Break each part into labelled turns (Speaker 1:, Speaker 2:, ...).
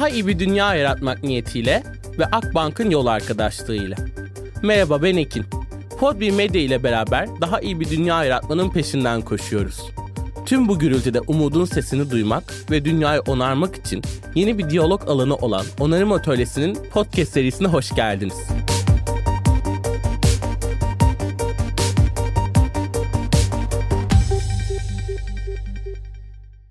Speaker 1: Daha iyi bir dünya yaratmak niyetiyle ve Akbank'ın yol arkadaşlığıyla. Merhaba ben Ekin. Podbi Medya ile beraber daha iyi bir dünya yaratmanın peşinden koşuyoruz. Tüm bu gürültüde umudun sesini duymak ve dünyayı onarmak için yeni bir diyalog alanı olan Onarım Atölyesi'nin podcast serisine hoş geldiniz.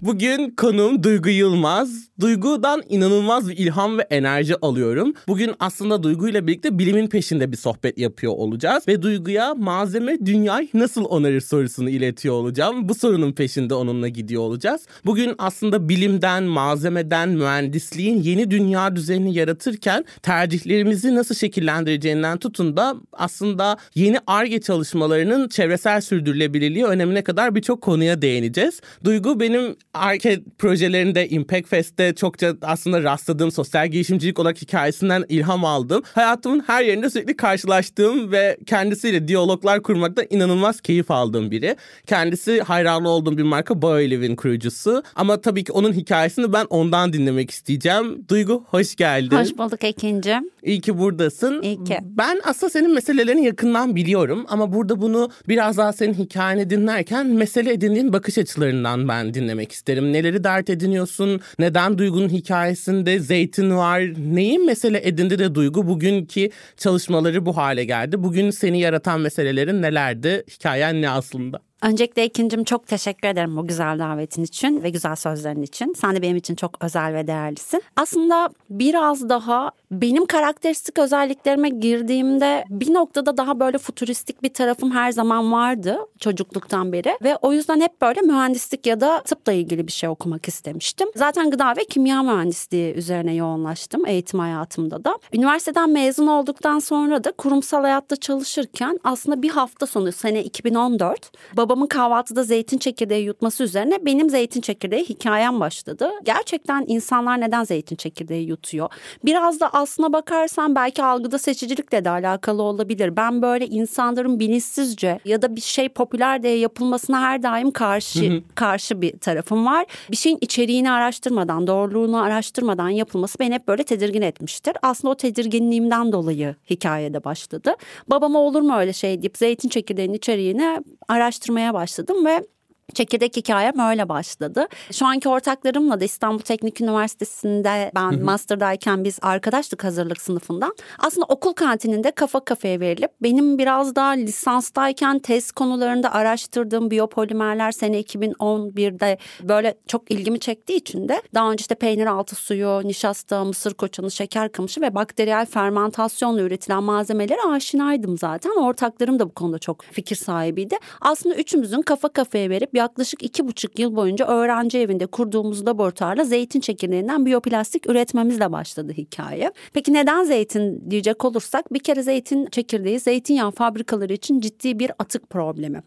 Speaker 1: Bugün konuğum Duygu Yılmaz. Duygu'dan inanılmaz bir ilham ve enerji alıyorum. Bugün aslında Duygu ile birlikte bilimin peşinde bir sohbet yapıyor olacağız. Ve Duygu'ya malzeme dünyayı nasıl onarır sorusunu iletiyor olacağım. Bu sorunun peşinde onunla gidiyor olacağız. Bugün aslında bilimden, malzemeden, mühendisliğin yeni dünya düzenini yaratırken tercihlerimizi nasıl şekillendireceğinden tutun da aslında yeni ARGE çalışmalarının çevresel sürdürülebilirliği önemine kadar birçok konuya değineceğiz. Duygu benim ARGE projelerinde Impact Fest'te çokça aslında rastladığım sosyal girişimcilik olarak hikayesinden ilham aldım. Hayatımın her yerinde sürekli karşılaştığım ve kendisiyle diyaloglar kurmakta inanılmaz keyif aldığım biri. Kendisi hayranlı olduğum bir marka BioLive'in kurucusu. Ama tabii ki onun hikayesini ben ondan dinlemek isteyeceğim. Duygu hoş geldin.
Speaker 2: Hoş bulduk Ekin'cim.
Speaker 1: İyi ki buradasın.
Speaker 2: İyi ki.
Speaker 1: Ben aslında senin meselelerini yakından biliyorum ama burada bunu biraz daha senin hikayeni dinlerken mesele edindiğin bakış açılarından ben dinlemek isterim. Neleri dert ediniyorsun? Neden Duygu'nun hikayesinde zeytin var? Neyi mesele edindi de Duygu bugünkü çalışmaları bu hale geldi? Bugün seni yaratan meselelerin nelerdi? Hikayen ne aslında?
Speaker 2: Öncelikle ikincim çok teşekkür ederim bu güzel davetin için ve güzel sözlerin için. Sen de benim için çok özel ve değerlisin. Aslında biraz daha benim karakteristik özelliklerime girdiğimde bir noktada daha böyle futuristik bir tarafım her zaman vardı çocukluktan beri. Ve o yüzden hep böyle mühendislik ya da tıpla ilgili bir şey okumak istemiştim. Zaten gıda ve kimya mühendisliği üzerine yoğunlaştım eğitim hayatımda da. Üniversiteden mezun olduktan sonra da kurumsal hayatta çalışırken aslında bir hafta sonu sene 2014 babamın kahvaltıda zeytin çekirdeği yutması üzerine benim zeytin çekirdeği hikayem başladı. Gerçekten insanlar neden zeytin çekirdeği yutuyor? Biraz da aslına bakarsan belki algıda seçicilikle de alakalı olabilir. Ben böyle insanların bilinçsizce ya da bir şey popüler diye yapılmasına her daim karşı karşı bir tarafım var. Bir şeyin içeriğini araştırmadan, doğruluğunu araştırmadan yapılması beni hep böyle tedirgin etmiştir. Aslında o tedirginliğimden dolayı hikayede başladı. Babama olur mu öyle şey deyip zeytin çekirdeğinin içeriğini araştırmaya başladım ve Çekirdek hikayem öyle başladı. Şu anki ortaklarımla da İstanbul Teknik Üniversitesi'nde ben master'dayken biz arkadaşlık hazırlık sınıfından. Aslında okul kantininde kafa kafaya verilip benim biraz daha lisanstayken test konularında araştırdığım biyopolimerler sene 2011'de böyle çok ilgimi çektiği için de daha önce işte peynir altı suyu, nişasta, mısır koçanı, şeker kamışı ve bakteriyel fermentasyonla üretilen malzemelere aşinaydım zaten. Ortaklarım da bu konuda çok fikir sahibiydi. Aslında üçümüzün kafa kafaya verip yaklaşık iki buçuk yıl boyunca öğrenci evinde kurduğumuz laboratuvarla zeytin çekirdeğinden biyoplastik üretmemizle başladı hikaye. Peki neden zeytin diyecek olursak bir kere zeytin çekirdeği zeytinyağı fabrikaları için ciddi bir atık problemi.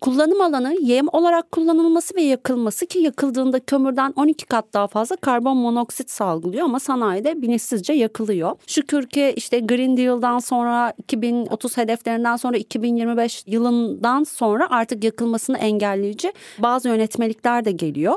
Speaker 2: Kullanım alanı yem olarak kullanılması ve yakılması ki yakıldığında kömürden 12 kat daha fazla karbon monoksit salgılıyor ama sanayide bilinçsizce yakılıyor. Şükür ki işte Green Deal'dan sonra 2030 hedeflerinden sonra 2025 yılından sonra artık yakılmasını engelleyici bazı yönetmelikler de geliyor.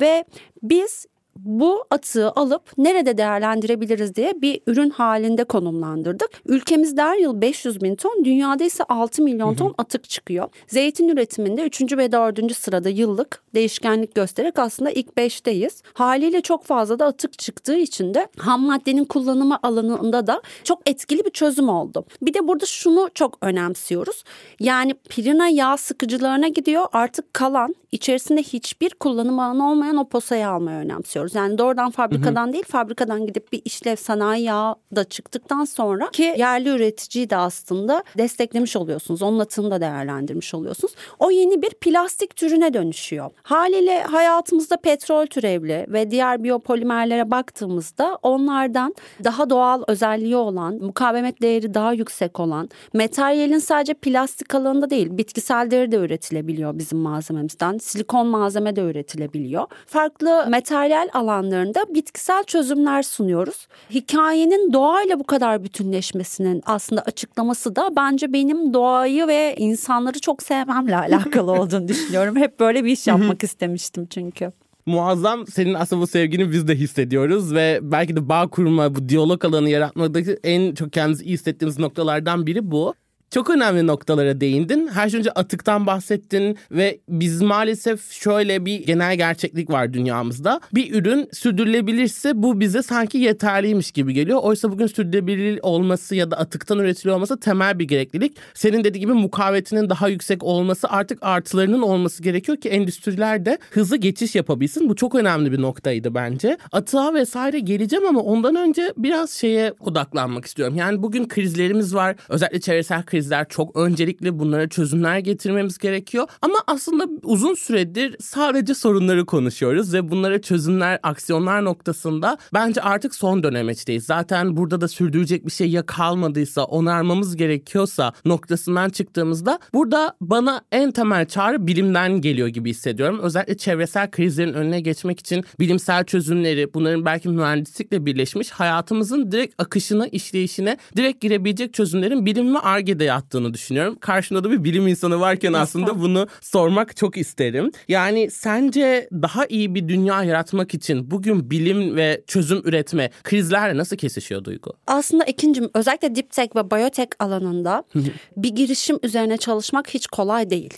Speaker 2: Ve biz bu atığı alıp nerede değerlendirebiliriz diye bir ürün halinde konumlandırdık. Ülkemizde her yıl 500 bin ton, dünyada ise 6 milyon ton atık çıkıyor. Zeytin üretiminde 3. ve 4. sırada yıllık değişkenlik göstererek aslında ilk 5'teyiz. Haliyle çok fazla da atık çıktığı için de ham maddenin kullanımı alanında da çok etkili bir çözüm oldu. Bir de burada şunu çok önemsiyoruz. Yani pirina yağ sıkıcılarına gidiyor artık kalan içerisinde hiçbir kullanım alanı olmayan o posayı almayı önemsiyoruz. Yani doğrudan fabrikadan hı hı. değil fabrikadan gidip bir işlev sanayi yağı da çıktıktan sonra ki yerli üreticiyi de aslında desteklemiş oluyorsunuz. Onun atığını da değerlendirmiş oluyorsunuz. O yeni bir plastik türüne dönüşüyor. Haliyle hayatımızda petrol türevli ve diğer biyopolimerlere baktığımızda onlardan daha doğal özelliği olan, mukavemet değeri daha yüksek olan, materyalin sadece plastik alanında değil bitkisel deri de üretilebiliyor bizim malzememizden. Silikon malzeme de üretilebiliyor. Farklı materyal alanlarında bitkisel çözümler sunuyoruz. Hikayenin doğayla bu kadar bütünleşmesinin aslında açıklaması da bence benim doğayı ve insanları çok sevmemle alakalı olduğunu düşünüyorum. Hep böyle bir iş yapmak istemiştim çünkü.
Speaker 1: muazzam. Senin aslında bu sevgini biz de hissediyoruz ve belki de bağ kurma, bu diyalog alanı yaratmadaki en çok kendimizi iyi hissettiğimiz noktalardan biri bu. Çok önemli noktalara değindin. Her şey önce atıktan bahsettin ve biz maalesef şöyle bir genel gerçeklik var dünyamızda. Bir ürün sürdürülebilirse bu bize sanki yeterliymiş gibi geliyor. Oysa bugün sürdürülebilir olması ya da atıktan üretiliyor olması temel bir gereklilik. Senin dediği gibi mukavemetinin daha yüksek olması artık artılarının olması gerekiyor ki endüstriler de hızlı geçiş yapabilsin. Bu çok önemli bir noktaydı bence. Atığa vesaire geleceğim ama ondan önce biraz şeye odaklanmak istiyorum. Yani bugün krizlerimiz var. Özellikle çevresel kriz krizler çok öncelikli. Bunlara çözümler getirmemiz gerekiyor. Ama aslında uzun süredir sadece sorunları konuşuyoruz ve bunlara çözümler, aksiyonlar noktasında bence artık son dönemeçteyiz. Zaten burada da sürdürecek bir şey ya kalmadıysa, onarmamız gerekiyorsa noktasından çıktığımızda burada bana en temel çağrı bilimden geliyor gibi hissediyorum. Özellikle çevresel krizlerin önüne geçmek için bilimsel çözümleri, bunların belki mühendislikle birleşmiş hayatımızın direkt akışına, işleyişine direkt girebilecek çözümlerin bilim ve ARGE'de yattığını düşünüyorum. Karşımda da bir bilim insanı varken aslında bunu sormak çok isterim. Yani sence daha iyi bir dünya yaratmak için bugün bilim ve çözüm üretme krizlerle nasıl kesişiyor Duygu?
Speaker 2: Aslında ikincim özellikle deep tech ve biyotek alanında bir girişim üzerine çalışmak hiç kolay değil.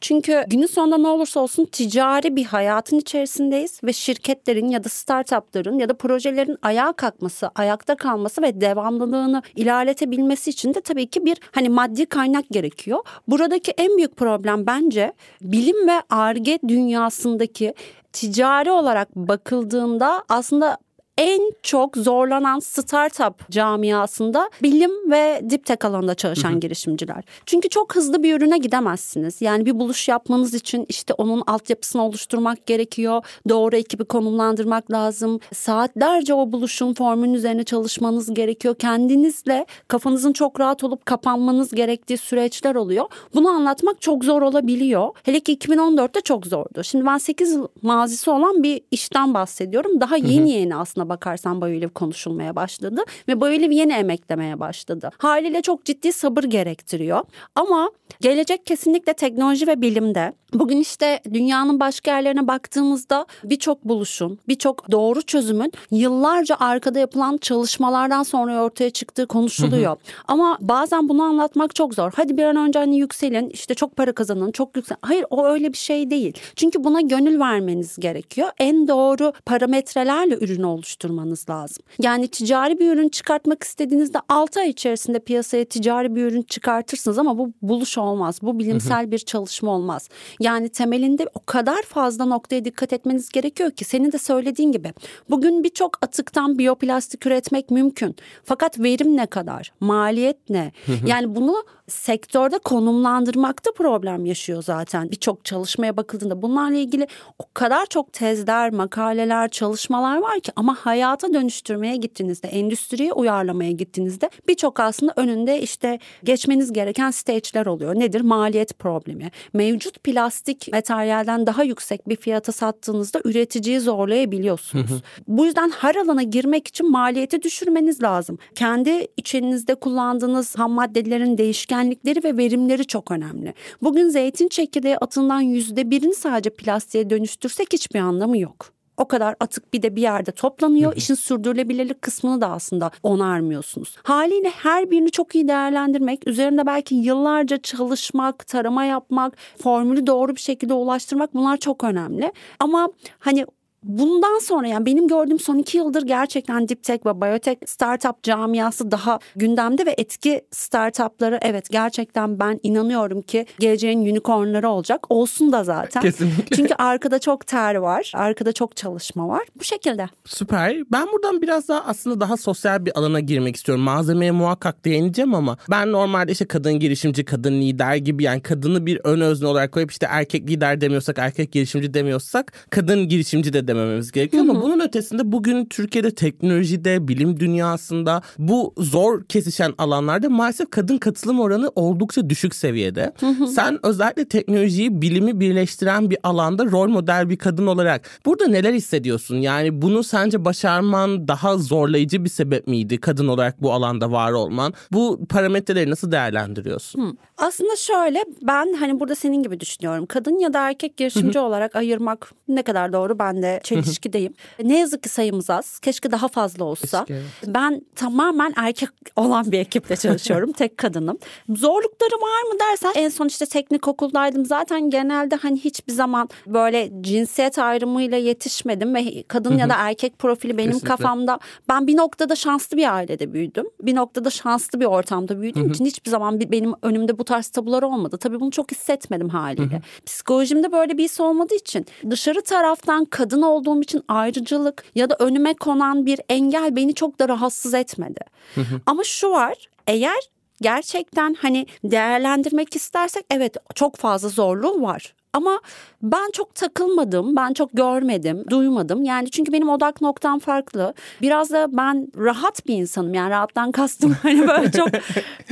Speaker 2: Çünkü günün sonunda ne olursa olsun ticari bir hayatın içerisindeyiz ve şirketlerin ya da startupların ya da projelerin ayağa kalkması, ayakta kalması ve devamlılığını ilerletebilmesi için de tabii ki bir hani maddi kaynak gerekiyor. Buradaki en büyük problem bence bilim ve arge dünyasındaki ticari olarak bakıldığında aslında en çok zorlanan startup camiasında bilim ve deep tech alanında çalışan girişimciler. Çünkü çok hızlı bir ürüne gidemezsiniz. Yani bir buluş yapmanız için işte onun altyapısını oluşturmak gerekiyor. Doğru ekibi konumlandırmak lazım. Saatlerce o buluşun formülün üzerine çalışmanız gerekiyor. Kendinizle kafanızın çok rahat olup kapanmanız gerektiği süreçler oluyor. Bunu anlatmak çok zor olabiliyor. Hele ki 2014'te çok zordu. Şimdi ben 8 yıl mazisi olan bir işten bahsediyorum. Daha yeni yeni aslında bakarsan BioLive konuşulmaya başladı ve BioLive yeni emeklemeye başladı. Haliyle çok ciddi sabır gerektiriyor. Ama gelecek kesinlikle teknoloji ve bilimde. Bugün işte dünyanın başka yerlerine baktığımızda birçok buluşun, birçok doğru çözümün yıllarca arkada yapılan çalışmalardan sonra ortaya çıktığı konuşuluyor. Ama bazen bunu anlatmak çok zor. Hadi bir an önce hani yükselin, işte çok para kazanın, çok yüksel. Hayır o öyle bir şey değil. Çünkü buna gönül vermeniz gerekiyor. En doğru parametrelerle ürünü oluşturmanız lazım. Yani ticari bir ürün çıkartmak istediğinizde 6 ay içerisinde piyasaya ticari bir ürün çıkartırsınız ama bu buluş olmaz. Bu bilimsel bir çalışma olmaz. Yani temelinde o kadar fazla noktaya dikkat etmeniz gerekiyor ki senin de söylediğin gibi. Bugün birçok atıktan biyoplastik üretmek mümkün. Fakat verim ne kadar? Maliyet ne? yani bunu sektörde konumlandırmakta problem yaşıyor zaten. Birçok çalışmaya bakıldığında bunlarla ilgili o kadar çok tezler, makaleler, çalışmalar var ki ama hayata dönüştürmeye gittiğinizde, endüstriye uyarlamaya gittiğinizde birçok aslında önünde işte geçmeniz gereken stage'ler oluyor. Nedir? Maliyet problemi. Mevcut plastik materyalden daha yüksek bir fiyata sattığınızda üreticiyi zorlayabiliyorsunuz. Bu yüzden her alana girmek için maliyeti düşürmeniz lazım. Kendi içinizde kullandığınız ham maddelerin değişkenlikleri ve verimleri çok önemli. Bugün zeytin çekirdeği atından yüzde birini sadece plastiğe dönüştürsek hiçbir anlamı yok o kadar atık bir de bir yerde toplanıyor. İşin sürdürülebilirlik kısmını da aslında onarmıyorsunuz. Haliyle her birini çok iyi değerlendirmek, üzerinde belki yıllarca çalışmak, tarama yapmak, formülü doğru bir şekilde ulaştırmak bunlar çok önemli. Ama hani Bundan sonra yani benim gördüğüm son iki yıldır gerçekten deep tech ve biyotek startup camiası daha gündemde ve etki startupları evet gerçekten ben inanıyorum ki geleceğin unicornları olacak. Olsun da zaten.
Speaker 1: Kesinlikle.
Speaker 2: Çünkü arkada çok ter var. Arkada çok çalışma var. Bu şekilde.
Speaker 1: Süper. Ben buradan biraz daha aslında daha sosyal bir alana girmek istiyorum. Malzemeye muhakkak değineceğim ama ben normalde işte kadın girişimci, kadın lider gibi yani kadını bir ön özne olarak koyup işte erkek lider demiyorsak, erkek girişimci demiyorsak kadın girişimci de beklemememiz gerekiyor ama bunun ötesinde bugün Türkiye'de teknolojide, bilim dünyasında bu zor kesişen alanlarda maalesef kadın katılım oranı oldukça düşük seviyede. Sen özellikle teknolojiyi, bilimi birleştiren bir alanda rol model bir kadın olarak burada neler hissediyorsun? Yani bunu sence başarman daha zorlayıcı bir sebep miydi kadın olarak bu alanda var olman? Bu parametreleri nasıl değerlendiriyorsun?
Speaker 2: Aslında şöyle ben hani burada senin gibi düşünüyorum. Kadın ya da erkek girişimci olarak ayırmak ne kadar doğru ben de çelişkideyim. ne yazık ki sayımız az. Keşke daha fazla olsa.
Speaker 1: Keşke,
Speaker 2: Ben tamamen erkek olan bir ekiple çalışıyorum. Tek kadınım. Zorlukları var mı dersen en son işte teknik okuldaydım. Zaten genelde hani hiçbir zaman böyle cinsiyet ayrımıyla yetişmedim ve kadın ya da erkek profili benim
Speaker 1: Kesinlikle.
Speaker 2: kafamda ben bir noktada şanslı bir ailede büyüdüm. Bir noktada şanslı bir ortamda büyüdüğüm için hiçbir zaman benim önümde bu tarz tabular olmadı. Tabii bunu çok hissetmedim haliyle. Psikolojimde böyle bir his olmadığı için dışarı taraftan kadın olduğum için ayrıcalık ya da önüme konan bir engel beni çok da rahatsız etmedi. Ama şu var eğer gerçekten hani değerlendirmek istersek evet çok fazla zorluğu var. Ama ben çok takılmadım, ben çok görmedim, duymadım. Yani çünkü benim odak noktam farklı. Biraz da ben rahat bir insanım. Yani rahattan kastım hani böyle çok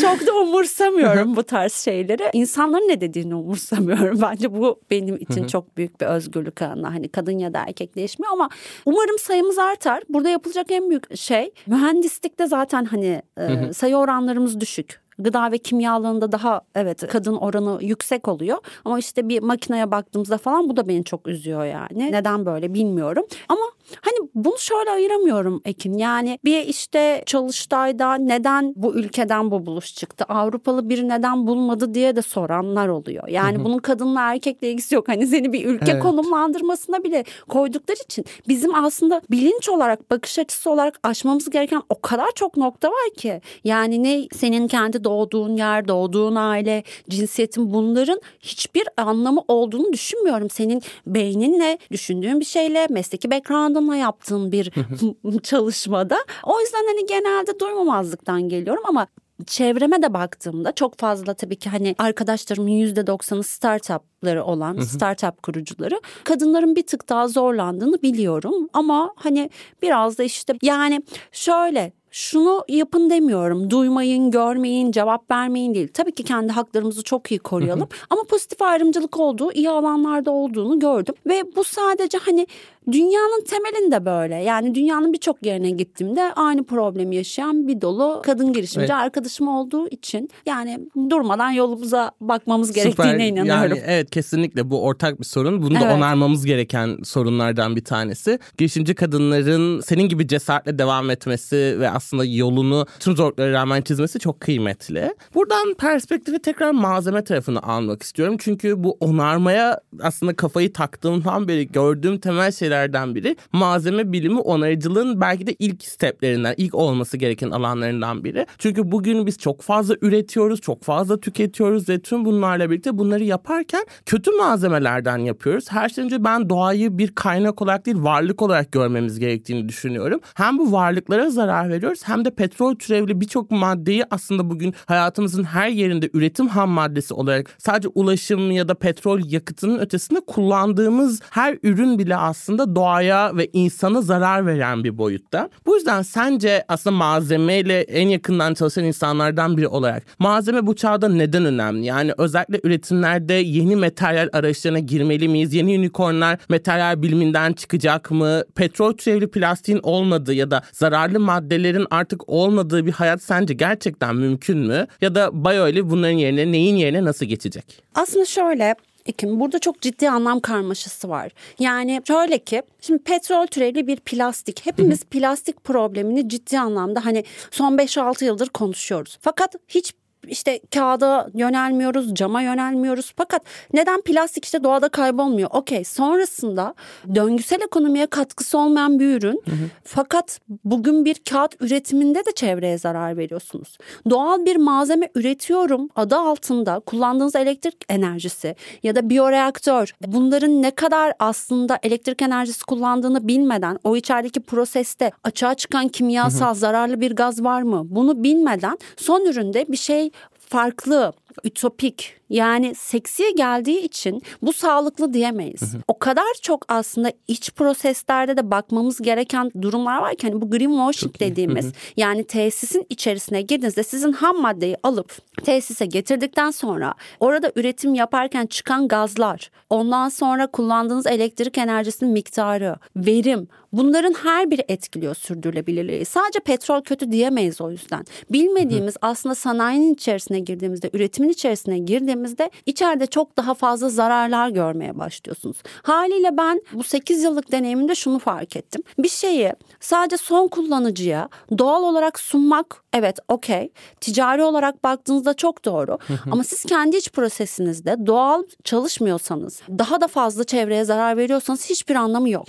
Speaker 2: çok da umursamıyorum bu tarz şeyleri. İnsanların ne dediğini umursamıyorum. Bence bu benim için çok büyük bir özgürlük alanı. Hani kadın ya da erkek değişmiyor ama umarım sayımız artar. Burada yapılacak en büyük şey mühendislikte zaten hani e, sayı oranlarımız düşük gıda ve kimya alanında daha evet kadın oranı yüksek oluyor. Ama işte bir makineye baktığımızda falan bu da beni çok üzüyor yani. Neden böyle bilmiyorum. Ama hani bunu şöyle ayıramıyorum Ekin. Yani bir işte çalıştayda neden bu ülkeden bu buluş çıktı? Avrupalı biri neden bulmadı diye de soranlar oluyor. Yani bunun kadınla erkekle ilgisi yok. Hani seni bir ülke
Speaker 1: Evet.
Speaker 2: konumlandırmasına bile koydukları için bizim aslında bilinç olarak bakış açısı olarak aşmamız gereken o kadar çok nokta var ki. Yani ne senin kendi doğduğun yer, doğduğun aile, cinsiyetin bunların hiçbir anlamı olduğunu düşünmüyorum. Senin beyninle, düşündüğün bir şeyle, mesleki background'ınla yaptığın bir çalışmada. O yüzden hani genelde duymamazlıktan geliyorum ama çevreme de baktığımda çok fazla tabii ki hani arkadaşlarımın yüzde doksanı startupları olan startup kurucuları kadınların bir tık daha zorlandığını biliyorum ama hani biraz da işte yani şöyle şunu yapın demiyorum. Duymayın, görmeyin, cevap vermeyin değil. Tabii ki kendi haklarımızı çok iyi koruyalım. Ama pozitif ayrımcılık olduğu, iyi alanlarda olduğunu gördüm. Ve bu sadece hani dünyanın temelinde böyle. Yani dünyanın birçok yerine gittiğimde aynı problemi yaşayan bir dolu kadın girişimci
Speaker 1: Evet.
Speaker 2: arkadaşım olduğu için yani durmadan yolumuza bakmamız gerektiğine
Speaker 1: Süper.
Speaker 2: inanıyorum.
Speaker 1: Yani evet kesinlikle bu ortak bir sorun. Bunu da
Speaker 2: Evet.
Speaker 1: onarmamız gereken sorunlardan bir tanesi. Girişimci kadınların senin gibi cesaretle devam etmesi ve aslında yolunu tüm zorluklara rağmen çizmesi çok kıymetli. Buradan perspektifi tekrar malzeme tarafını almak istiyorum. Çünkü bu onarmaya aslında kafayı taktığımdan beri gördüğüm temel şeylerden biri malzeme bilimi onarıcılığın belki de ilk steplerinden, ilk olması gereken alanlarından biri. Çünkü bugün biz çok fazla üretiyoruz, çok fazla tüketiyoruz ve tüm bunlarla birlikte bunları yaparken kötü malzemelerden yapıyoruz. Her şeyden önce ben doğayı bir kaynak olarak değil varlık olarak görmemiz gerektiğini düşünüyorum. Hem bu varlıklara zarar veriyoruz hem de petrol türevli birçok maddeyi aslında bugün hayatımızın her yerinde üretim ham maddesi olarak sadece ulaşım ya da petrol yakıtının ötesinde kullandığımız her ürün bile aslında doğaya ve insana zarar veren bir boyutta. Bu yüzden sence aslında malzemeyle en yakından çalışan insanlardan biri olarak malzeme bu çağda neden önemli? Yani özellikle üretimlerde yeni materyal arayışlarına girmeli miyiz? Yeni unicornlar materyal biliminden çıkacak mı? Petrol türevli plastiğin olmadığı ya da zararlı maddelerin artık olmadığı bir hayat sence gerçekten mümkün mü? Ya da Bayoeli bunların yerine neyin yerine nasıl geçecek?
Speaker 2: Aslında şöyle Ekim burada çok ciddi anlam karmaşası var. Yani şöyle ki şimdi petrol türevli bir plastik. Hepimiz plastik problemini ciddi anlamda hani son 5-6 yıldır konuşuyoruz. Fakat hiç işte kağıda yönelmiyoruz, cama yönelmiyoruz. Fakat neden plastik işte doğada kaybolmuyor? Okey sonrasında döngüsel ekonomiye katkısı olmayan bir ürün. Fakat bugün bir kağıt üretiminde de çevreye zarar veriyorsunuz. Doğal bir malzeme üretiyorum adı altında kullandığınız elektrik enerjisi ya da biyoreaktör bunların ne kadar aslında elektrik enerjisi kullandığını bilmeden o içerideki proseste açığa çıkan kimyasal zararlı bir gaz var mı bunu bilmeden son üründe bir şey farklı ütopik yani seksiye geldiği için bu sağlıklı diyemeyiz. O kadar çok aslında iç proseslerde de bakmamız gereken durumlar var ki hani bu greenwashing dediğimiz yani tesisin içerisine girdiğinizde sizin ham maddeyi alıp tesise getirdikten sonra orada üretim yaparken çıkan gazlar, ondan sonra kullandığınız elektrik enerjisinin miktarı, verim bunların her biri etkiliyor sürdürülebilirliği. Sadece petrol kötü diyemeyiz o yüzden. Bilmediğimiz aslında sanayinin içerisine girdiğimizde, üretimin içerisine girdiğimizde içeride çok daha fazla zararlar görmeye başlıyorsunuz. Haliyle ben bu 8 yıllık deneyimimde şunu fark ettim. Bir şeyi sadece son kullanıcıya doğal olarak sunmak evet okey. Ticari olarak baktığınızda çok doğru. Ama siz kendi iç prosesinizde doğal çalışmıyorsanız, daha da fazla çevreye zarar veriyorsanız hiçbir anlamı yok.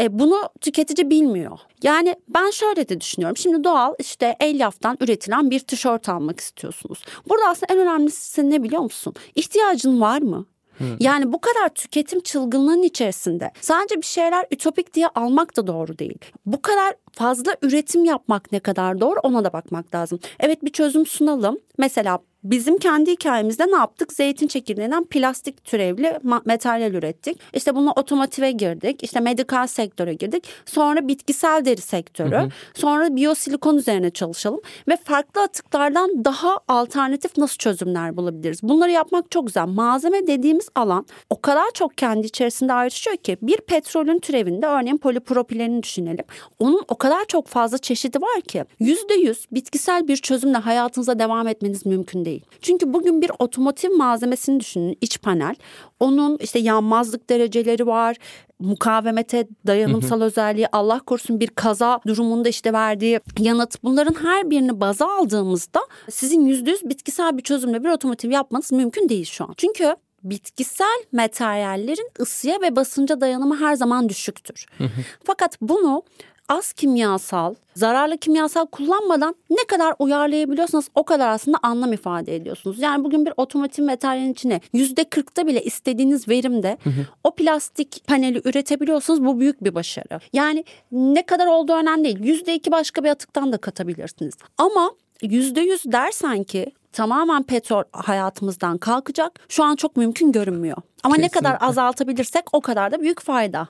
Speaker 2: E, bunu tüketici bilmiyor. Yani ben şöyle de düşünüyorum. Şimdi doğal işte elyaftan üretilen bir tişört almak istiyorsunuz. Burada aslında en önemlisi ne biliyor musun? İhtiyacın var mı? Yani bu kadar tüketim çılgınlığının içerisinde sadece bir şeyler ütopik diye almak da doğru değil. Bu kadar fazla üretim yapmak ne kadar doğru ona da bakmak lazım. Evet bir çözüm sunalım. Mesela Bizim kendi hikayemizde ne yaptık? Zeytin çekirdeğinden plastik türevli materyal ürettik. İşte bunu otomotive girdik. İşte medikal sektöre girdik. Sonra bitkisel deri sektörü. Hı hı. Sonra biyosilikon üzerine çalışalım. Ve farklı atıklardan daha alternatif nasıl çözümler bulabiliriz? Bunları yapmak çok güzel. Malzeme dediğimiz alan o kadar çok kendi içerisinde ayrışıyor ki bir petrolün türevinde örneğin polipropilenini düşünelim. Onun o kadar çok fazla çeşidi var ki yüzde yüz bitkisel bir çözümle hayatınıza devam etmeniz mümkün değil değil. Çünkü bugün bir otomotiv malzemesini düşünün iç panel. Onun işte yanmazlık dereceleri var, mukavemete dayanımsal özelliği, Allah korusun bir kaza durumunda işte verdiği yanıt. Bunların her birini baza aldığımızda sizin yüzde yüz bitkisel bir çözümle bir otomotiv yapmanız mümkün değil şu an. Çünkü bitkisel materyallerin ısıya ve basınca dayanımı her zaman düşüktür. Fakat bunu az kimyasal, zararlı kimyasal kullanmadan ne kadar uyarlayabiliyorsanız o kadar aslında anlam ifade ediyorsunuz. Yani bugün bir otomotiv materyalin içine yüzde kırkta bile istediğiniz verimde hı hı. o plastik paneli üretebiliyorsanız bu büyük bir başarı. Yani ne kadar olduğu önemli değil. Yüzde iki başka bir atıktan da katabilirsiniz. Ama yüzde yüz dersen ki tamamen petrol hayatımızdan kalkacak. Şu an çok mümkün görünmüyor. Ama Kesinlikle. ne kadar azaltabilirsek o kadar da büyük fayda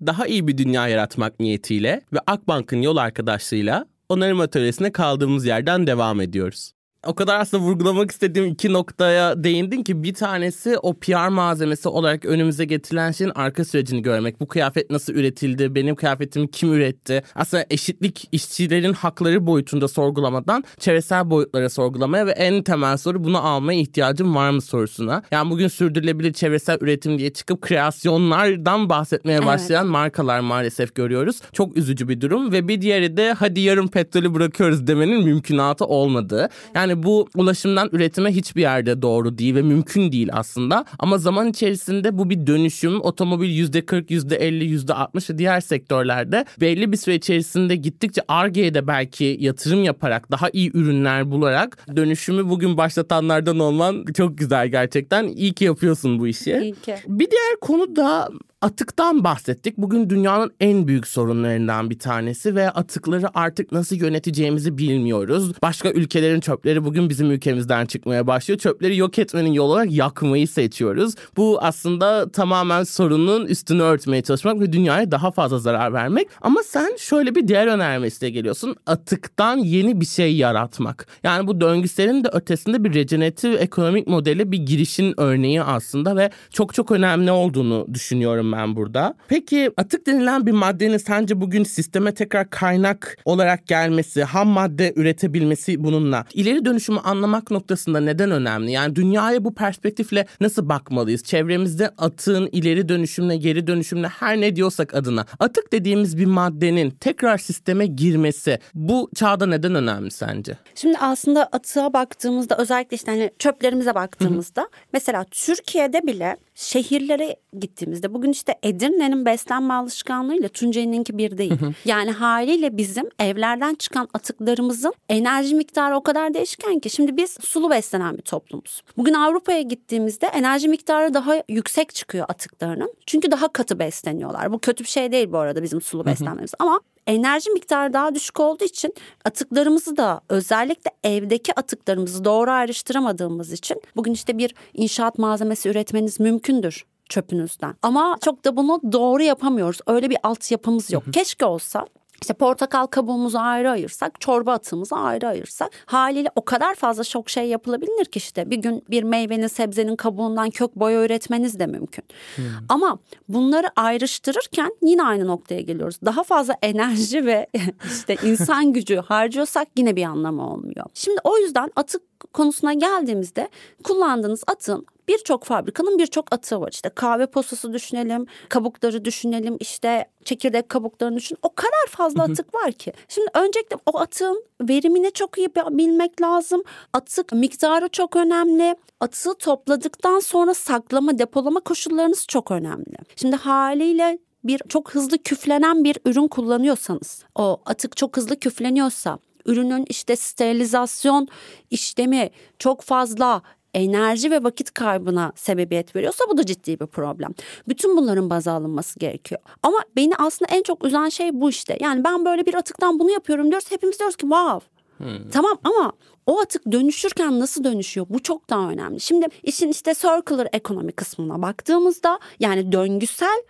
Speaker 1: daha iyi bir dünya yaratmak niyetiyle ve Akbank'ın yol arkadaşlığıyla onarım atölyesine kaldığımız yerden devam ediyoruz o kadar aslında vurgulamak istediğim iki noktaya değindin ki bir tanesi o PR malzemesi olarak önümüze getirilen şeyin arka sürecini görmek. Bu kıyafet nasıl üretildi? Benim kıyafetimi kim üretti? Aslında eşitlik işçilerin hakları boyutunda sorgulamadan çevresel boyutlara sorgulamaya ve en temel soru bunu almaya ihtiyacım var mı sorusuna. Yani bugün sürdürülebilir çevresel üretim diye çıkıp kreasyonlardan bahsetmeye evet. başlayan markalar maalesef görüyoruz. Çok üzücü bir durum ve bir diğeri de hadi yarın petrolü bırakıyoruz demenin mümkünatı olmadığı. Yani bu ulaşımdan üretime hiçbir yerde doğru değil ve mümkün değil aslında. Ama zaman içerisinde bu bir dönüşüm. Otomobil %40, %50, %60 ve diğer sektörlerde belli bir süre içerisinde gittikçe Arge'ye de belki yatırım yaparak daha iyi ürünler bularak dönüşümü bugün başlatanlardan olman çok güzel gerçekten. İyi ki yapıyorsun bu işi.
Speaker 2: İyi ki.
Speaker 1: Bir diğer konu da Atıktan bahsettik. Bugün dünyanın en büyük sorunlarından bir tanesi ve atıkları artık nasıl yöneteceğimizi bilmiyoruz. Başka ülkelerin çöpleri bugün bizim ülkemizden çıkmaya başlıyor. Çöpleri yok etmenin yolu olarak yakmayı seçiyoruz. Bu aslında tamamen sorunun üstünü örtmeye çalışmak ve dünyaya daha fazla zarar vermek. Ama sen şöyle bir diğer önermesiyle geliyorsun. Atıktan yeni bir şey yaratmak. Yani bu döngüselin de ötesinde bir regeneratif ekonomik modeli bir girişin örneği aslında ve çok çok önemli olduğunu düşünüyorum ben burada. Peki atık denilen bir maddenin sence bugün sisteme tekrar kaynak olarak gelmesi, ham madde üretebilmesi bununla ileri dönüşümü anlamak noktasında neden önemli? Yani dünyaya bu perspektifle nasıl bakmalıyız? Çevremizde atığın ileri dönüşümle, geri dönüşümle her ne diyorsak adına atık dediğimiz bir maddenin tekrar sisteme girmesi bu çağda neden önemli sence?
Speaker 2: Şimdi aslında atığa baktığımızda özellikle işte hani çöplerimize baktığımızda mesela Türkiye'de bile şehirlere gittiğimizde bugün işte Edirne'nin beslenme alışkanlığıyla Tunceli'ninki bir değil. yani haliyle bizim evlerden çıkan atıklarımızın enerji miktarı o kadar değişken ki. Şimdi biz sulu beslenen bir toplumuz. Bugün Avrupa'ya gittiğimizde enerji miktarı daha yüksek çıkıyor atıklarının. Çünkü daha katı besleniyorlar. Bu kötü bir şey değil bu arada bizim sulu beslenmemiz. Ama enerji miktarı daha düşük olduğu için atıklarımızı da özellikle evdeki atıklarımızı doğru ayrıştıramadığımız için bugün işte bir inşaat malzemesi üretmeniz mümkündür çöpünüzden. Ama çok da bunu doğru yapamıyoruz. Öyle bir altyapımız yok. Keşke olsa işte portakal kabuğumuzu ayrı ayırsak, çorba atığımızı ayrı ayırsak haliyle o kadar fazla çok şey yapılabilir ki işte bir gün bir meyvenin sebzenin kabuğundan kök boya üretmeniz de mümkün. Hmm. Ama bunları ayrıştırırken yine aynı noktaya geliyoruz. Daha fazla enerji ve işte insan gücü harcıyorsak yine bir anlamı olmuyor. Şimdi o yüzden atık konusuna geldiğimizde kullandığınız atın birçok fabrikanın birçok atığı var. İşte kahve posası düşünelim, kabukları düşünelim, işte çekirdek kabuklarını düşün. O kadar fazla atık var ki. Şimdi öncelikle o atığın verimini çok iyi bilmek lazım. Atık miktarı çok önemli. Atığı topladıktan sonra saklama, depolama koşullarınız çok önemli. Şimdi haliyle bir çok hızlı küflenen bir ürün kullanıyorsanız, o atık çok hızlı küfleniyorsa ürünün işte sterilizasyon işlemi çok fazla enerji ve vakit kaybına sebebiyet veriyorsa bu da ciddi bir problem. Bütün bunların baz alınması gerekiyor. Ama beni aslında en çok üzen şey bu işte. Yani ben böyle bir atıktan bunu yapıyorum diyoruz. Hepimiz diyoruz ki wow. Hmm. Tamam ama o atık dönüşürken nasıl dönüşüyor? Bu çok daha önemli. Şimdi işin işte circular ekonomi kısmına baktığımızda yani döngüsel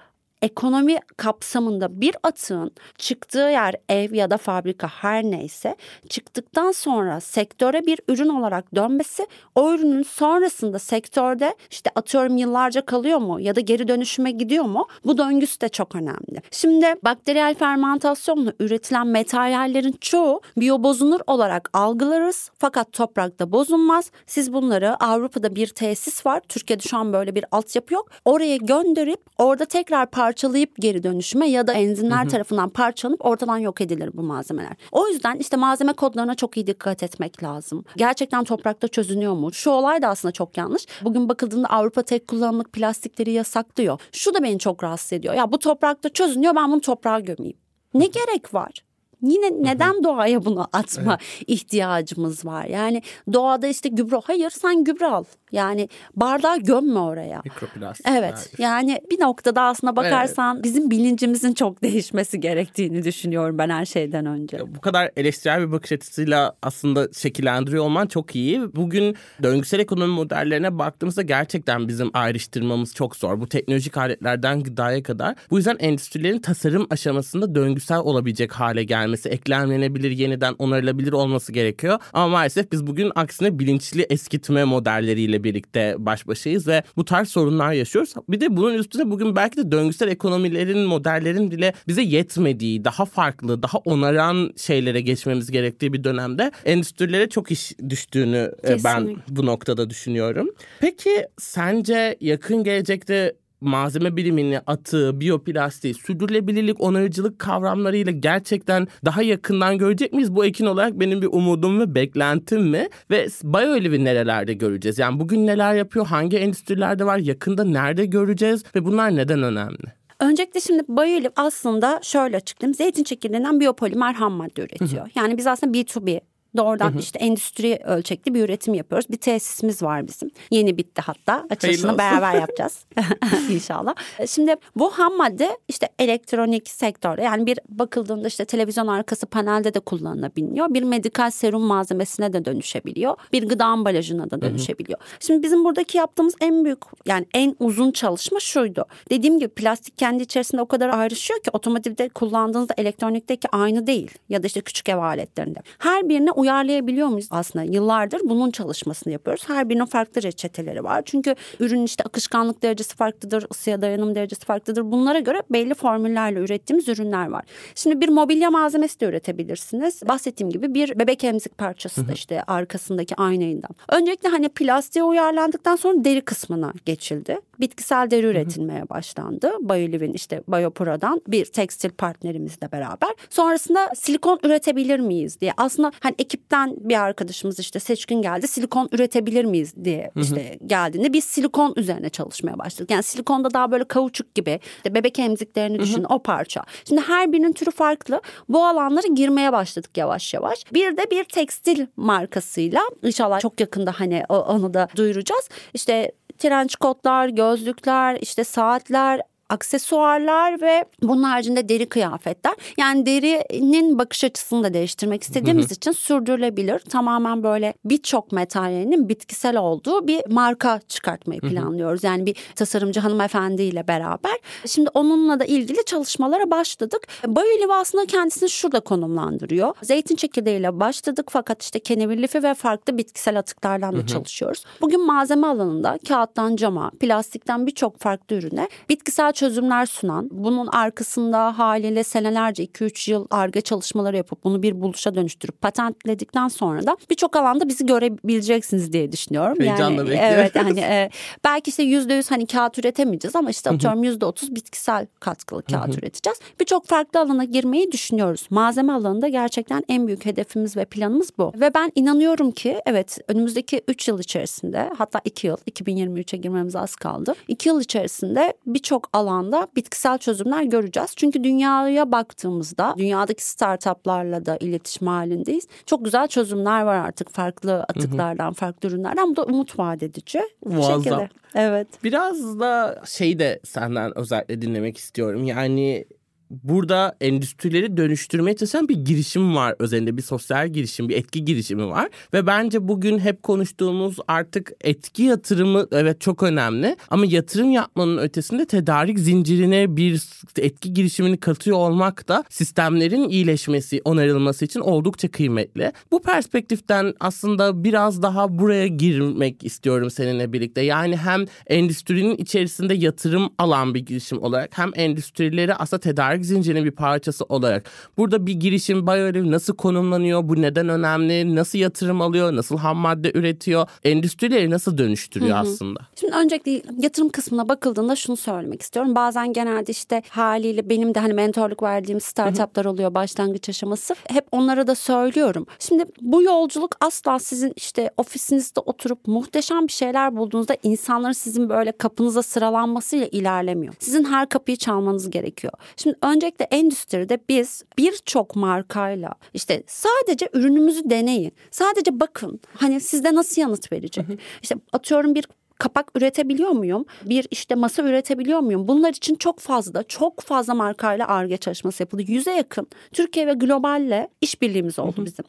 Speaker 2: ekonomi kapsamında bir atığın çıktığı yer ev ya da fabrika her neyse çıktıktan sonra sektöre bir ürün olarak dönmesi o ürünün sonrasında sektörde işte atıyorum yıllarca kalıyor mu ya da geri dönüşüme gidiyor mu bu döngüsü de çok önemli. Şimdi bakteriyel fermentasyonla üretilen materyallerin çoğu biyobozunur olarak algılarız fakat toprakta bozulmaz. Siz bunları Avrupa'da bir tesis var. Türkiye'de şu an böyle bir altyapı yok. Oraya gönderip orada tekrar parçalayıp geri dönüşüme ya da enzimler hı hı. tarafından parçalanıp ortadan yok edilir bu malzemeler. O yüzden işte malzeme kodlarına çok iyi dikkat etmek lazım. Gerçekten toprakta çözünüyor mu? Şu olay da aslında çok yanlış. Bugün bakıldığında Avrupa tek kullanımlık plastikleri yasaklıyor. Şu da beni çok rahatsız ediyor. Ya bu toprakta çözünüyor ben bunu toprağa gömeyim. Ne gerek var? Yine neden doğaya bunu atma evet. ihtiyacımız var? Yani doğada işte gübre hayır sen gübre al. Yani bardağı gömme oraya.
Speaker 1: Mikroplastik.
Speaker 2: Evet yani bir noktada aslında bakarsan evet. bizim bilincimizin çok değişmesi gerektiğini düşünüyorum ben her şeyden önce.
Speaker 1: Bu kadar eleştirel bir bakış açısıyla aslında şekillendiriyor olman çok iyi. Bugün döngüsel ekonomi modellerine baktığımızda gerçekten bizim ayrıştırmamız çok zor. Bu teknolojik aletlerden gıdaya kadar. Bu yüzden endüstrilerin tasarım aşamasında döngüsel olabilecek hale gelmesi, eklemlenebilir, yeniden onarılabilir olması gerekiyor. Ama maalesef biz bugün aksine bilinçli eskitme modelleriyle birlikte baş başayız ve bu tarz sorunlar yaşıyoruz. Bir de bunun üstüne bugün belki de döngüsel ekonomilerin, modellerin bile bize yetmediği, daha farklı, daha onaran şeylere geçmemiz gerektiği bir dönemde endüstrilere çok iş düştüğünü Kesinlikle. ben bu noktada düşünüyorum. Peki sence yakın gelecekte malzeme bilimini, atığı, biyoplastiği, sürdürülebilirlik, onarıcılık kavramlarıyla gerçekten daha yakından görecek miyiz? Bu ekin olarak benim bir umudum ve beklentim mi? Ve BioLive'i nerelerde göreceğiz? Yani bugün neler yapıyor? Hangi endüstrilerde var? Yakında nerede göreceğiz? Ve bunlar neden önemli?
Speaker 2: Öncelikle şimdi BioLive aslında şöyle açıklayayım. Zeytin çekirdeğinden biyopolimer ham madde üretiyor. Yani biz aslında B2B Doğrudan hı hı. işte endüstri ölçekli bir üretim yapıyoruz. Bir tesisimiz var bizim. Yeni bitti hatta. Açılışını beraber yapacağız inşallah. Şimdi bu ham madde işte elektronik sektörde yani bir bakıldığında işte televizyon arkası panelde de kullanılabiliyor. Bir medikal serum malzemesine de dönüşebiliyor. Bir gıda ambalajına da dönüşebiliyor. Hı hı. Şimdi bizim buradaki yaptığımız en büyük yani en uzun çalışma şuydu. Dediğim gibi plastik kendi içerisinde o kadar ayrışıyor ki otomotivde kullandığınızda elektronikteki aynı değil. Ya da işte küçük ev aletlerinde. Her birine uyarlayabiliyor muyuz? Aslında yıllardır bunun çalışmasını yapıyoruz. Her birinin farklı reçeteleri var. Çünkü ürün işte akışkanlık derecesi farklıdır, ısıya dayanım derecesi farklıdır. Bunlara göre belli formüllerle ürettiğimiz ürünler var. Şimdi bir mobilya malzemesi de üretebilirsiniz. Bahsettiğim gibi bir bebek emzik parçası da işte arkasındaki aynayından. Öncelikle hani plastiğe uyarlandıktan sonra deri kısmına geçildi. Bitkisel deri üretilmeye başlandı. Bioliv'in işte Biopro'dan bir tekstil partnerimizle beraber. Sonrasında silikon üretebilir miyiz diye. Aslında hani ekip ekipten bir arkadaşımız işte seçkin geldi. Silikon üretebilir miyiz diye işte geldiğinde biz silikon üzerine çalışmaya başladık. Yani silikonda daha böyle kauçuk gibi işte bebek emziklerini düşünün o parça. Şimdi her birinin türü farklı. Bu alanlara girmeye başladık yavaş yavaş. Bir de bir tekstil markasıyla inşallah çok yakında hani onu da duyuracağız. İşte trench kotlar, gözlükler, işte saatler, aksesuarlar ve bunun haricinde deri kıyafetler. Yani derinin bakış açısını da değiştirmek istediğimiz için sürdürülebilir. Tamamen böyle birçok materyalinin bitkisel olduğu bir marka çıkartmayı planlıyoruz. Yani bir tasarımcı hanımefendiyle beraber. Şimdi onunla da ilgili çalışmalara başladık. Bayolive aslında kendisini şurada konumlandırıyor. Zeytin çekirdeğiyle başladık fakat işte kenevir ve farklı bitkisel atıklardan da çalışıyoruz. Bugün malzeme alanında kağıttan cama, plastikten birçok farklı ürüne bitkisel çözümler sunan, bunun arkasında haliyle senelerce 2-3 yıl arge çalışmaları yapıp bunu bir buluşa dönüştürüp patentledikten sonra da birçok alanda bizi görebileceksiniz diye düşünüyorum.
Speaker 1: Heyecanla
Speaker 2: yani,
Speaker 1: bekliyorum.
Speaker 2: Evet yani e, belki işte %100 hani kağıt üretemeyeceğiz ama işte atıyorum %30 bitkisel katkılı kağıt üreteceğiz. Birçok farklı alana girmeyi düşünüyoruz. Malzeme alanında gerçekten en büyük hedefimiz ve planımız bu. Ve ben inanıyorum ki evet önümüzdeki 3 yıl içerisinde hatta 2 yıl 2023'e girmemiz az kaldı. 2 yıl içerisinde birçok alanda bitkisel çözümler göreceğiz. Çünkü dünyaya baktığımızda dünyadaki startuplarla da iletişim halindeyiz. Çok güzel çözümler var artık farklı atıklardan, farklı ürünlerden. Bu da umut vaat edici.
Speaker 1: Muazzam.
Speaker 2: şekilde. Evet.
Speaker 1: Biraz da şey de senden özellikle dinlemek istiyorum. Yani burada endüstrileri dönüştürmeye çalışan bir girişim var özelinde bir sosyal girişim, bir etki girişimi var ve bence bugün hep konuştuğumuz artık etki yatırımı evet çok önemli ama yatırım yapmanın ötesinde tedarik zincirine bir etki girişimini katıyor olmak da sistemlerin iyileşmesi, onarılması için oldukça kıymetli. Bu perspektiften aslında biraz daha buraya girmek istiyorum seninle birlikte. Yani hem endüstrinin içerisinde yatırım alan bir girişim olarak hem endüstrileri aslında tedarik zincirinin bir parçası olarak burada bir girişim Biolive nasıl konumlanıyor? Bu neden önemli? Nasıl yatırım alıyor? Nasıl ham madde üretiyor? Endüstrileri nasıl dönüştürüyor aslında?
Speaker 2: Şimdi öncelikle yatırım kısmına bakıldığında şunu söylemek istiyorum. Bazen genelde işte haliyle benim de hani mentorluk verdiğim startuplar oluyor başlangıç aşaması. Hep onlara da söylüyorum. Şimdi bu yolculuk asla sizin işte ofisinizde oturup muhteşem bir şeyler bulduğunuzda insanların sizin böyle kapınıza sıralanmasıyla ilerlemiyor. Sizin her kapıyı çalmanız gerekiyor. Şimdi öncelikle endüstride biz birçok markayla işte sadece ürünümüzü deneyin. Sadece bakın hani sizde nasıl yanıt verecek. İşte atıyorum bir kapak üretebiliyor muyum? Bir işte masa üretebiliyor muyum? Bunlar için çok fazla, çok fazla markayla ARGE çalışması yapıldı. Yüze yakın Türkiye ve globalle işbirliğimiz oldu bizim.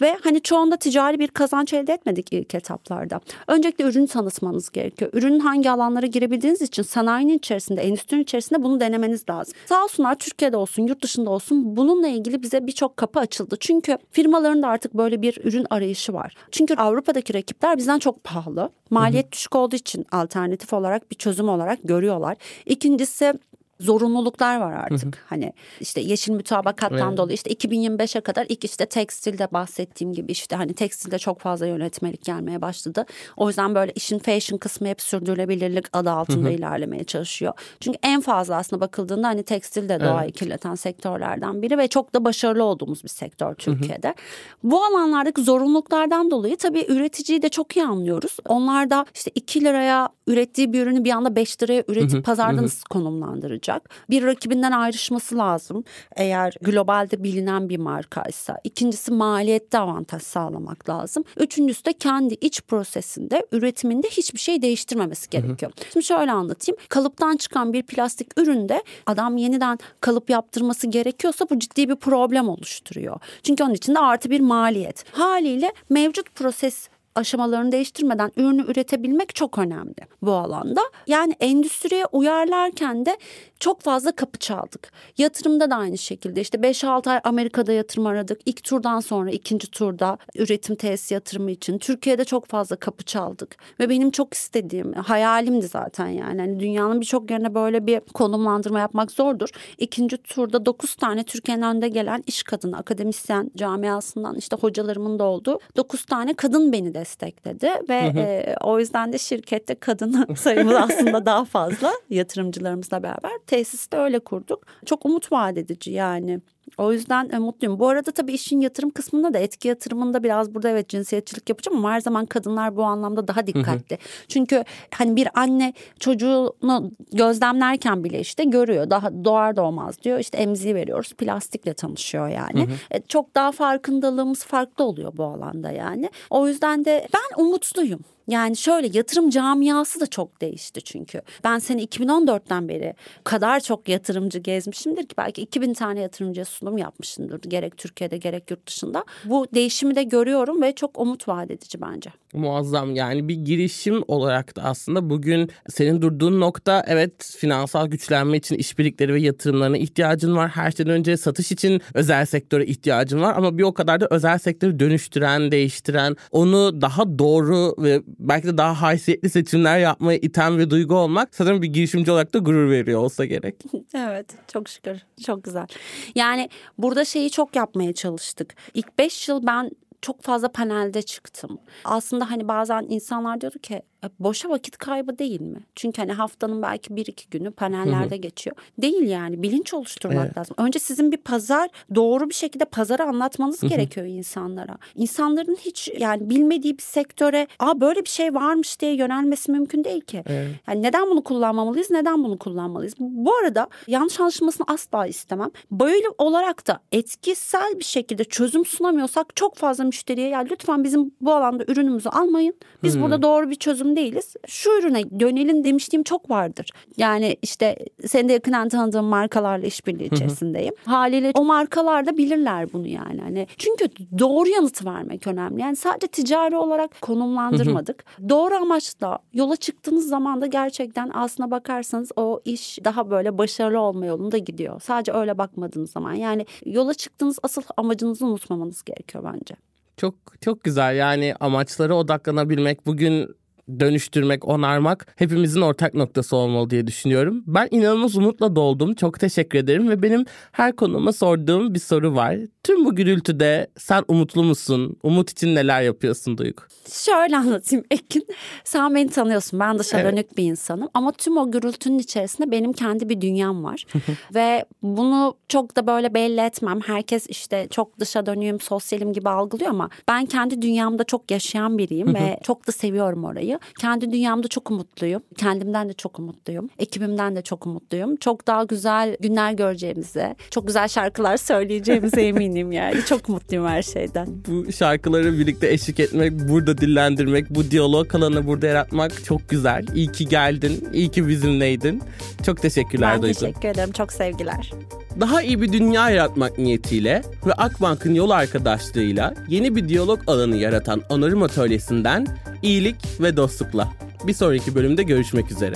Speaker 2: Ve hani çoğunda ticari bir kazanç elde etmedik ilk etaplarda. Öncelikle ürünü tanıtmanız gerekiyor. Ürünün hangi alanlara girebildiğiniz için sanayinin içerisinde, endüstrinin içerisinde bunu denemeniz lazım. Sağ olsunlar Türkiye'de olsun, yurt dışında olsun bununla ilgili bize birçok kapı açıldı. Çünkü firmaların da artık böyle bir ürün arayışı var. Çünkü Avrupa'daki rakipler bizden çok pahalı. Maliyet düşük olduğu için alternatif olarak bir çözüm olarak görüyorlar. İkincisi zorunluluklar var artık. Hı hı. Hani işte yeşil mütabakattan evet. dolayı işte 2025'e kadar ilk işte tekstilde bahsettiğim gibi işte hani tekstilde çok fazla yönetmelik gelmeye başladı. O yüzden böyle işin fashion kısmı hep sürdürülebilirlik adı altında hı hı. ilerlemeye çalışıyor. Çünkü en fazla aslında bakıldığında hani tekstil de doğayı evet. kirleten sektörlerden biri ve çok da başarılı olduğumuz bir sektör Türkiye'de. Hı hı. Bu alanlardaki zorunluluklardan dolayı tabii üreticiyi de çok iyi anlıyoruz. Onlar da işte 2 liraya ürettiği bir ürünü bir anda 5 liraya üretip pazarda nasıl konumlandıracak? Bir rakibinden ayrışması lazım eğer globalde bilinen bir markaysa. İkincisi maliyette avantaj sağlamak lazım. Üçüncüsü de kendi iç prosesinde üretiminde hiçbir şey değiştirmemesi gerekiyor. Şimdi şöyle anlatayım. Kalıptan çıkan bir plastik üründe adam yeniden kalıp yaptırması gerekiyorsa bu ciddi bir problem oluşturuyor. Çünkü onun için de artı bir maliyet. Haliyle mevcut proses aşamalarını değiştirmeden ürünü üretebilmek çok önemli bu alanda. Yani endüstriye uyarlarken de çok fazla kapı çaldık. Yatırımda da aynı şekilde işte 5-6 ay Amerika'da yatırım aradık. İlk turdan sonra ikinci turda üretim tesis yatırımı için Türkiye'de çok fazla kapı çaldık. Ve benim çok istediğim hayalimdi zaten yani. yani dünyanın birçok yerine böyle bir konumlandırma yapmak zordur. İkinci turda 9 tane Türkiye'nin önde gelen iş kadını, akademisyen camiasından işte hocalarımın da olduğu 9 tane kadın beni destekledi. Ve hı hı. E, o yüzden de şirkette kadın sayımız aslında daha fazla yatırımcılarımızla beraber tesisi de öyle kurduk. Çok umut vaat edici yani. O yüzden e, mutluyum. Bu arada tabii işin yatırım kısmında da etki yatırımında biraz burada evet cinsiyetçilik yapacağım ama her zaman kadınlar bu anlamda daha dikkatli. Çünkü hani bir anne çocuğunu gözlemlerken bile işte görüyor. Daha doğar doğmaz diyor. İşte emziği veriyoruz. Plastikle tanışıyor yani. E, çok daha farkındalığımız farklı oluyor bu alanda yani. O yüzden de ben umutluyum. Yani şöyle yatırım camiası da çok değişti çünkü. Ben seni 2014'ten beri kadar çok yatırımcı gezmişimdir ki belki 2000 tane yatırımcıya sunum yapmışımdır gerek Türkiye'de gerek yurt dışında. Bu değişimi de görüyorum ve çok umut vaat edici bence.
Speaker 1: Muazzam yani bir girişim olarak da aslında bugün senin durduğun nokta evet finansal güçlenme için işbirlikleri ve yatırımlarına ihtiyacın var. Her şeyden önce satış için özel sektöre ihtiyacın var ama bir o kadar da özel sektörü dönüştüren, değiştiren, onu daha doğru ve belki de daha haysiyetli seçimler yapmaya iten ve duygu olmak sanırım bir girişimci olarak da gurur veriyor olsa gerek.
Speaker 2: evet çok şükür çok güzel. Yani burada şeyi çok yapmaya çalıştık. İlk beş yıl ben çok fazla panelde çıktım. Aslında hani bazen insanlar diyordu ki boşa vakit kaybı değil mi? Çünkü hani haftanın belki bir iki günü panellerde Hı-hı. geçiyor. Değil yani bilinç oluşturmak evet. lazım. Önce sizin bir pazar doğru bir şekilde pazarı anlatmanız Hı-hı. gerekiyor insanlara. İnsanların hiç yani bilmediği bir sektöre aa böyle bir şey varmış diye yönelmesi mümkün değil ki. Evet. Yani neden bunu kullanmamalıyız? Neden bunu kullanmalıyız? Bu arada yanlış anlaşılmasını asla istemem. Böyle olarak da etkisel bir şekilde çözüm sunamıyorsak çok fazla müşteriye ya lütfen bizim bu alanda ürünümüzü almayın. Biz Hı-hı. burada doğru bir çözüm lazım değiliz. Şu ürüne dönelim demiştiğim çok vardır. Yani işte senin de yakından tanıdığın markalarla işbirliği içerisindeyim. Haliyle o markalar da bilirler bunu yani. Hani çünkü doğru yanıtı vermek önemli. Yani sadece ticari olarak konumlandırmadık. doğru amaçla yola çıktığınız zaman da gerçekten aslına bakarsanız o iş daha böyle başarılı olma yolunda gidiyor. Sadece öyle bakmadığınız zaman. Yani yola çıktığınız asıl amacınızı unutmamanız gerekiyor bence.
Speaker 1: Çok çok güzel yani amaçlara odaklanabilmek bugün dönüştürmek, onarmak hepimizin ortak noktası olmalı diye düşünüyorum. Ben inanılmaz umutla doldum. Çok teşekkür ederim ve benim her konuma sorduğum bir soru var. Tüm bu gürültüde sen umutlu musun? Umut için neler yapıyorsun Duygu?
Speaker 2: Şöyle anlatayım Ekin. Sen beni tanıyorsun. Ben dışa evet. dönük bir insanım. Ama tüm o gürültünün içerisinde benim kendi bir dünyam var. ve bunu çok da böyle belli etmem. Herkes işte çok dışa dönüyüm, sosyalim gibi algılıyor ama ben kendi dünyamda çok yaşayan biriyim ve çok da seviyorum orayı. Kendi dünyamda çok umutluyum. Kendimden de çok umutluyum. Ekibimden de çok umutluyum. Çok daha güzel günler göreceğimize, çok güzel şarkılar söyleyeceğimize eminim yani. Çok mutluyum her şeyden.
Speaker 1: Bu şarkıları birlikte eşlik etmek, burada dillendirmek, bu diyalog alanı burada yaratmak çok güzel. İyi ki geldin, iyi ki bizimleydin. Çok teşekkürler
Speaker 2: Ben
Speaker 1: Duygu.
Speaker 2: teşekkür ederim, çok sevgiler.
Speaker 1: Daha iyi bir dünya yaratmak niyetiyle ve Akbank'ın yol arkadaşlığıyla yeni bir diyalog alanı yaratan Onarım Atölyesi'nden iyilik ve dostlukla. Bir sonraki bölümde görüşmek üzere.